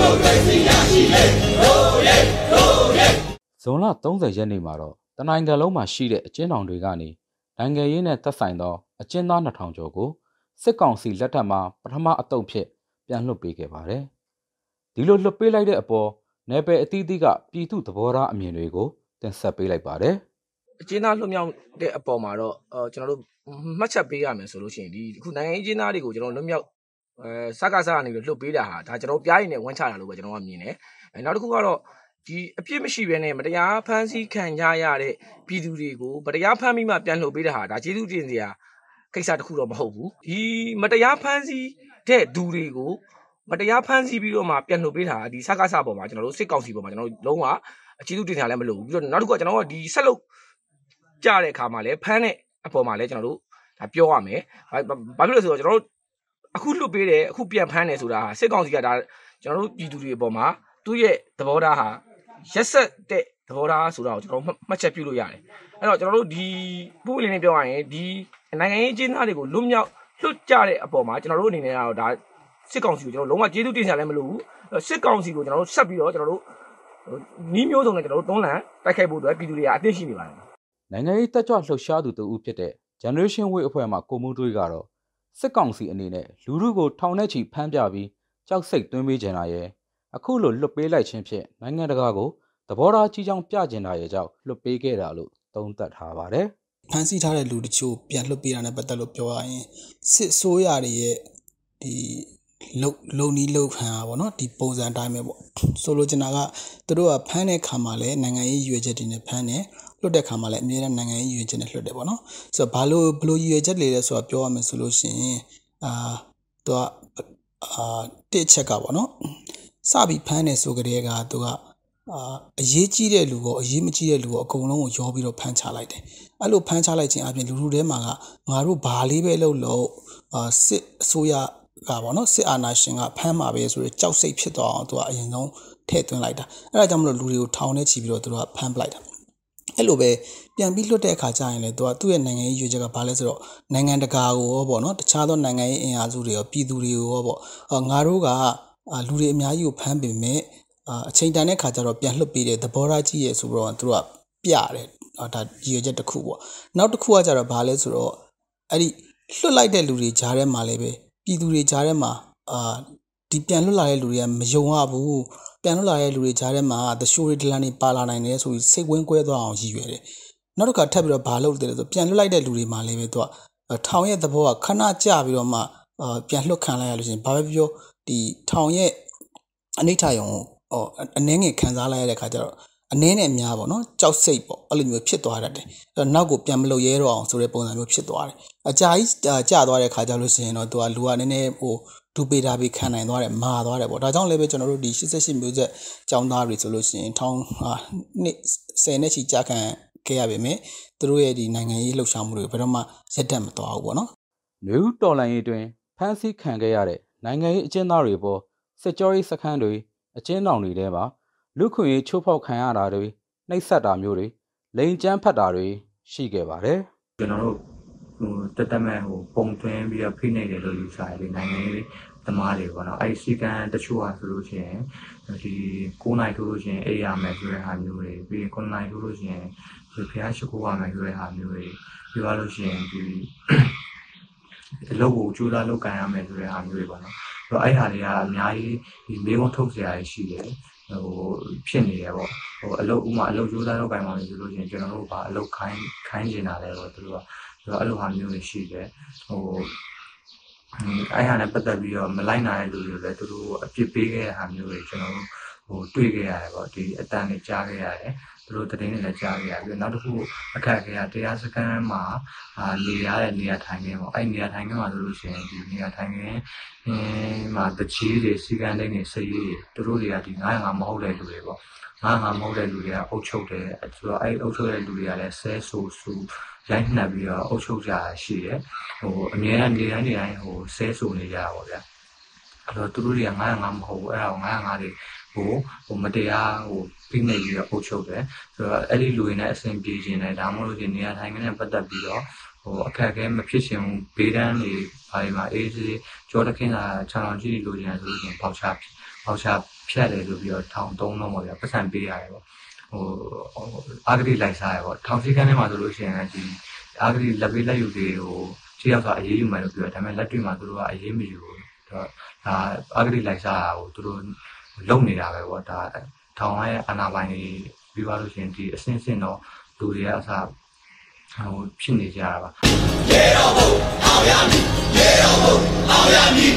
မိုကရေစီရရှိလေရိုးရဲရိုးရဲဇွန်လ30ရက်နေ့မှာတော့တနိုင်ငံလုံးမှာရှိတဲ့အကျဉ်းထောင်တွေကနေနိုင်ငံရေးနဲ့သက်ဆိုင်သောအကျဉ်းသား2000ကျော်ကိုစစ်ကောင်စီလက်ထက်မှာပထမအတုပ်ဖြစ်ပြန်လွှတ်ပေးခဲ့ပါတယ်။ဒီလိုလွှတ်ပေးလိုက်တဲ့အပေါ်နယ်ပယ်အသီးသီးကပြည်သူသဘောထားအမြင်တွေကိုတင်ဆက်ပေးလိုက်ပါတယ်။အကျဉ်းသားလွတ်မြောက်တဲ့အပေါ်မှာတော့အော်ကျွန်တော်တို့မှတ်ချက်ပေးရမယ်ဆိုလို့ရှိရင်ဒီအခုနိုင်ငံရေးအကျဉ်းသားတွေကိုကျွန်တော်လွတ်မြောက် အဲစကားစားကနေပြီးလွတ်ပေးတာဟာဒါကျွန်တော်ပြားရင်နဲ့ဝမ်းချတာလို့ပဲကျွန်တော်ကမြင်တယ်အဲနောက်တစ်ခုကတော့ဒီအပြစ်မရှိဘဲနဲ့မတရားဖမ်းဆီးခံကြရတဲ့ပြည်သူတွေကိုမတရားဖမ်းပြီးမှပြန်လှုပ်ပေးတာဟာဒါကျေးဇူးတင်စရာကိစ္စတစ်ခုတော့မဟုတ်ဘူးဒီမတရားဖမ်းဆီးတဲ့သူတွေကိုမတရားဖမ်းဆီးပြီးတော့မှပြန်လှုပ်ပေးတာဒီစကားစားပေါ်မှာကျွန်တော်တို့စစ်ကောင်စီပေါ်မှာကျွန်တော်တို့လုံးဝအကျေးဇူးတင်စရာလည်းမလိုဘူးပြီးတော့နောက်တစ်ခုကကျွန်တော်ကဒီဆက်လုပ်ကြတဲ့အခါမှာလည်းဖမ်းတဲ့အပေါ်မှာလည်းကျွန်တော်တို့ဒါပြောရမယ်ဘာဘာဖြစ်လို့လဲဆိုတော့ကျွန်တော်တို့ အခုလွတ်ပေးတယ်အခုပြန်ဖမ်းတယ်ဆိုတာဟာစစ်ကောင်စီကဒါကျွန်တော်တို့ပြည်သူတွေအပေါ်မှာသူ့ရဲ့သဘောထားဟာရက်ဆက်တဲ့သဘောထားဆိုတာကိုကျွန်တော်တို့မှတ်ချက်ပြုလို့ရတယ်အဲ့တော့ကျွန်တော်တို့ဒီပုံလေးနဲ့ပြောရရင်ဒီနိုင်ငံရေးအကျဉ်းသားတွေကိုလွတ်မြောက်လွတ်ကြတဲ့အပေါ်မှာကျွန်တော်တို့အနေနဲ့ကတော့ဒါစစ်ကောင်စီကိုကျွန်တော်လုံးဝကျေးဇူးတင်စရာလည်းမလိုဘူးစစ်ကောင်စီကိုကျွန်တော်တို့ဆက်ပြီးတော့ကျွန်တော်တို့နီးမျိုးစုံနဲ့ကျွန်တော်တို့တွန်းလှန်တိုက်ခိုက်ဖို့အတွက်ပြည်သူတွေကအသင့်ရှိနေပါတယ်နိုင်ငံရေးတက်ကြွလှုပ်ရှားသူတူဦးဖြစ်တဲ့ Generation Way အဖွဲ့မှကိုမှုတွေးကတော့ စစ်ကောင်စီအနေနဲ့လူလူကိုထောင်ထဲချီဖမ်းပြပြီးကြောက်စိတ်သွင်းပေးကြတာရဲ့အခုလိုလွတ်ပေးလိုက်ခြင်းဖြင့်နိုင်ငံတကာကိုသဘောထားကြီးကြောင်ပြကျင်တာရဲ့ကြောင့်လွတ်ပေးခဲ့တာလို့သုံးသပ်ထားပါတယ်ဖမ်းဆီးထားတဲ့လူတချို့ပြန်လွှတ်ပေးတာနဲ့ပတ်သက်လို့ပြောရရင်စစ်ဆိုးရတွေရဲ့ဒီလုံလုံနီးလုံခံတာပေါ့နော်ဒီပုံစံအတိုင်းပဲပေါ့ဆိုလိုချင်တာကသူတို့ကဖမ်းတဲ့ခါမှာလည်းနိုင်ငံရေးရွေချက်တွေနဲ့ဖမ်းတယ် လွတ်တဲ့ခါမှာလည်းအများနဲ့နိုင်ငံရေးရွေချက်နဲ့လွတ်တယ်ပေါ့နော်ဆိုတော့ဘာလို့ဘလို့ရွေချက်တွေလဲဆိုတာပြောရမယ်ဆိုလို့ရှိရင်အာသူကအာတစ်ချက်ကပေါ့နော်စပြီးဖမ်းတယ်ဆိုကြတဲ့ကသူကအာအရေးကြီးတဲ့လူကိုအရေးမကြီးတဲ့လူကိုအကုန်လုံးကိုရောပြီးတော့ဖမ်းချလိုက်တယ်အဲ့လိုဖမ်းချလိုက်ခြင်းအပြင်လူလူထဲမှာကငါတို့ဘာလေးပဲလုပ်လို့အာစစ်အစိုးရကပေါ့နော်စစ်အာဏာရှင်ကဖမ်းမှာပဲဆိုတော့ကြောက်စိတ်ဖြစ်သွားအောင်သူကအရင်ဆုံးထည့်သွင်းလိုက်တာအဲ့ဒါကြောင့်မလို့လူတွေကိုထောင်ထဲချီပြီးတော့သူတို့ကဖမ်းပလိုက်တာ အဲ့လိုပဲပြန်ပြီးလွတ်တဲ့အခါကျရင်လေသူကသူ့ရဲ့နိုင်ငံရေးရွေးချက်ကဘာလဲဆိုတော့နိုင်ငံတကာကိုရောပေါ့နော်တခြားသောနိုင်ငံရေးအင်အားစုတွေရောပြည်သူတွေရောပေါ့ငါတို့ကလူတွေအများကြီးကိုဖမ်းပေမဲ့အချိန်တန်တဲ့ခါကျတော့ပြန်လွတ်ပေးတဲ့သဘောထားကြီးရဲ့ဆိုတော့သူတို့ကပြတယ်ဒါရည်ရွယ်ချက်တစ်ခုပေါ့နောက်တစ်ခုကကျတော့ဘာလဲဆိုတော့အဲ့ဒီလွတ်လိုက်တဲ့လူတွေကြားထဲမှာလည်းပဲပြည်သူတွေကြားထဲမှာအာဒီပြန်လွတ်လာတဲ့လူတွေကမယုံရဘူး ပြန်လွတ်လာတဲ့လူတွေကြားထဲမှာသရှိုးတွေဒလန်တွေပါလာနိုင်တယ်ဆိုပြီးစိတ်ဝင်းကွဲသွားအောင်ရည်ရွယ်တယ်နောက်တစ်ခါထပ်ပြီးတော့ဘာလုပ်တယ်လဲဆိုပြန်လွတ်လိုက်တဲ့လူတွေမှာလည်းပဲသူကထောင်ရဲ့သဘောကခဏကြာပြီးတော့မှအာပြန်လွတ်ခံလိုက်ရလို့ရှိရင်ဘာပဲပြောဒီထောင်ရဲ့အနိဋ္ဌယုံဟောအနှဲငယ်ခံစားလိုက်ရတဲ့ခါကျတော့အနည်းနဲ့များပေါ့နော်ကြောက်စိတ်ပေါ့အဲ့လိုမျိုးဖြစ်သွားတတ်တယ်အဲ့တော့နောက်ကိုပြန်မလုပ်ရဲတော့အောင်ဆိုတဲ့ပုံစံမျိုးဖြစ်သွားတယ်အကြာကြီးကြာသွားတဲ့ခါကျလို့ရှိရင်တော့သူကလူကနည်းနည်းဟို ဒူပေတာပေခံနိုင်သွားတယ်မာသွားတယ်ပေါ့ဒါကြောင့်လည်းပဲကျွန်တော်တို့ဒီ88မျိုးဆက်ចောင်းသားတွေဆိုလို့ရှိရင်ထောင်းနှစ်10နှစ်ချီကြာခံခဲ့ရပါမယ်သူတို့ရဲ့ဒီနိုင်ငံရေးလှုပ်ရှားမှုတွေဘယ်တော့မှရက်တက်မသွားဘူးပေါ့နော်။နယူးတော်လန်ရေးတွင်ဖမ်းဆီးခံခဲ့ရတဲ့နိုင်ငံရေးအကျဉ်းသားတွေပေါ်စစ်ကြောရေးစခန်းတွေအကျဉ်းထောင်တွေထဲမှာလူခွင့်ရေးချိုးဖောက်ခံရတာတွေနှိပ်စက်တာမျိုးတွေလိန်ကျန်းဖတ်တာတွေရှိခဲ့ပါတယ်။ကျွန်တော်တို့ ဟိုတက်တက်မဲ့ဟိုပုံသွင်းပြီးတော့ဖိနေတယ်လို့ယူဆရတယ်နိုင်ငံရေးသမားတွေပေါ့နော်အဲ့ဒီစီကံတချို့ဟာဆိုလို့ရှိရင်ဒီ9နိုင်ထိုးလို့ရှိရင်အေးရမယ်ဆိုတဲ့ဟာမျိုးတွေပြီးရင်9နိုင်ထိုးလို့ရှိရင်ဒီဖျားရှိခိုးရမယ်ဆိုတဲ့ဟာမျိုးတွေပြောရလို့ရှိရင်ဒီအလုပ်ကိုကြိုးစားလုပ်ကန်ရမယ်ဆိုတဲ့ဟာမျိုးတွေပေါ့နော်ဆိုတော့အဲ့ဟာတွေကအများကြီးဒီမေးခွန်းထုတ်စရာရှိတယ်ဟိုဖြစ်နေတယ်ပေါ့ဟိုအလုပ်ဥမာအလုပ်ကြိုးစားလုပ်ကန်ပါမယ်ဆိုလို့ရှိရင်ကျွန်တော်တို့ကအလုပ်ခိုင်းခိုင်းနေတာလဲပေါ့သူတို့က ဆိုတော့အဲ့လိုဟာမျိုးတွေရှိတယ်ဟိုအဲ့ဟာနဲ့ပတ်သက်ပြီးတော့မလိုက်နိုင်တဲ့လူတွေလည်းသူတို့အပြစ်ပေးခဲ့တဲ့ဟာမျိုးတွေကျွန်တော်တို့ ဟိုတွေ့ခဲ့ရတယ်ပေါ့ဒီအတန်တွေကြားခဲ့ရတယ်သူတို့တည်င်းတွေလည်းကြားခဲ့ရတယ်ပြီးနောက်တစ်ခုအခက်အခဲကတရားစခန်းမှာအာနေရတဲ့နေရာထိုင်ခင်းပေါ့အဲ့နေရာထိုင်ခင်းမှာဆိုလို့ရှိရင်ဒီနေရာထိုင်ခင်းအင်းမှာတချီးတွေစီကန်းတိုင်းတွေစရေးတွေသူတို့တွေကဒီ905မဟုတ်တဲ့လူတွေပေါ့905မဟုတ်တဲ့လူတွေကအုပ်ချုပ်တယ်ဆိုတော့အဲ့အုပ်ချုပ်တဲ့လူတွေကလည်းဆဲဆူဆူရိုက်နှက်ပြီးတော့အုပ်ချုပ်ကြတာရှိတယ်ဟိုအများနဲ့နေတိုင်းနေတိုင်းဟိုဆဲဆူနေကြတာပေါ့ဗျာအဲ့တော့သူတို့တွေက905မဟုတ်ဘူးအဲ့ဒါကို905တွေ ဟိုဟိုမတရားဟိုဖိနှိပ်ပြီးတော့အုပ်ချုပ်တယ်ဆိုတော့အဲ့ဒီလူတွေနဲ့အဆင်ပြေခြင်းနဲ့ဒါမှမဟုတ်ရင်နေရာထိုင်ခင်းနဲ့ပတ်သက်ပြီးတော့ဟိုအခက်အခဲမဖြစ်ရှင်ဘူးဘေးဒန်းတွေဘာတွေမှာအေးစေးကြောတခင်းတာခြံအောင်ကြည့်လို့ရတယ်ဆိုလို့ရှိရင်ပေါချပေါချဖြတ်တယ်လို့ပြီးတော့ထောင်သုံးတော့ပေါ့ဗျာပတ်စံပေးရတယ်ပေါ့ဟိုအာဂတိလိုက်စားရပေါ့ထောင်စည်းကမ်းထဲမှာဆိုလို့ရှိရင်ဒီအာဂတိလက်ပေးလက်ယူတွေကိုခြေရောက်ဆိုအရေးယူမယ်လို့ပြောတယ်ဒါပေမဲ့လက်တွေ့မှာသူတို့ကအရေးမယူဘူးဒါဒါအာဂတိလိုက်စားတာကိုသူတို့ လုံနေတာပဲပေါ့ဒါထောင်ရဲ့အာဏာပိုင်တွေပြီးသွားလို့ရှိရင်ဒီအစင်းစင်းတော့လူတွေကအစားဟိုဖြစ်နေကြတာပါရေတော်ဘုံအောင်ရမည်ရေတော်ဘုံအောင်ရမည်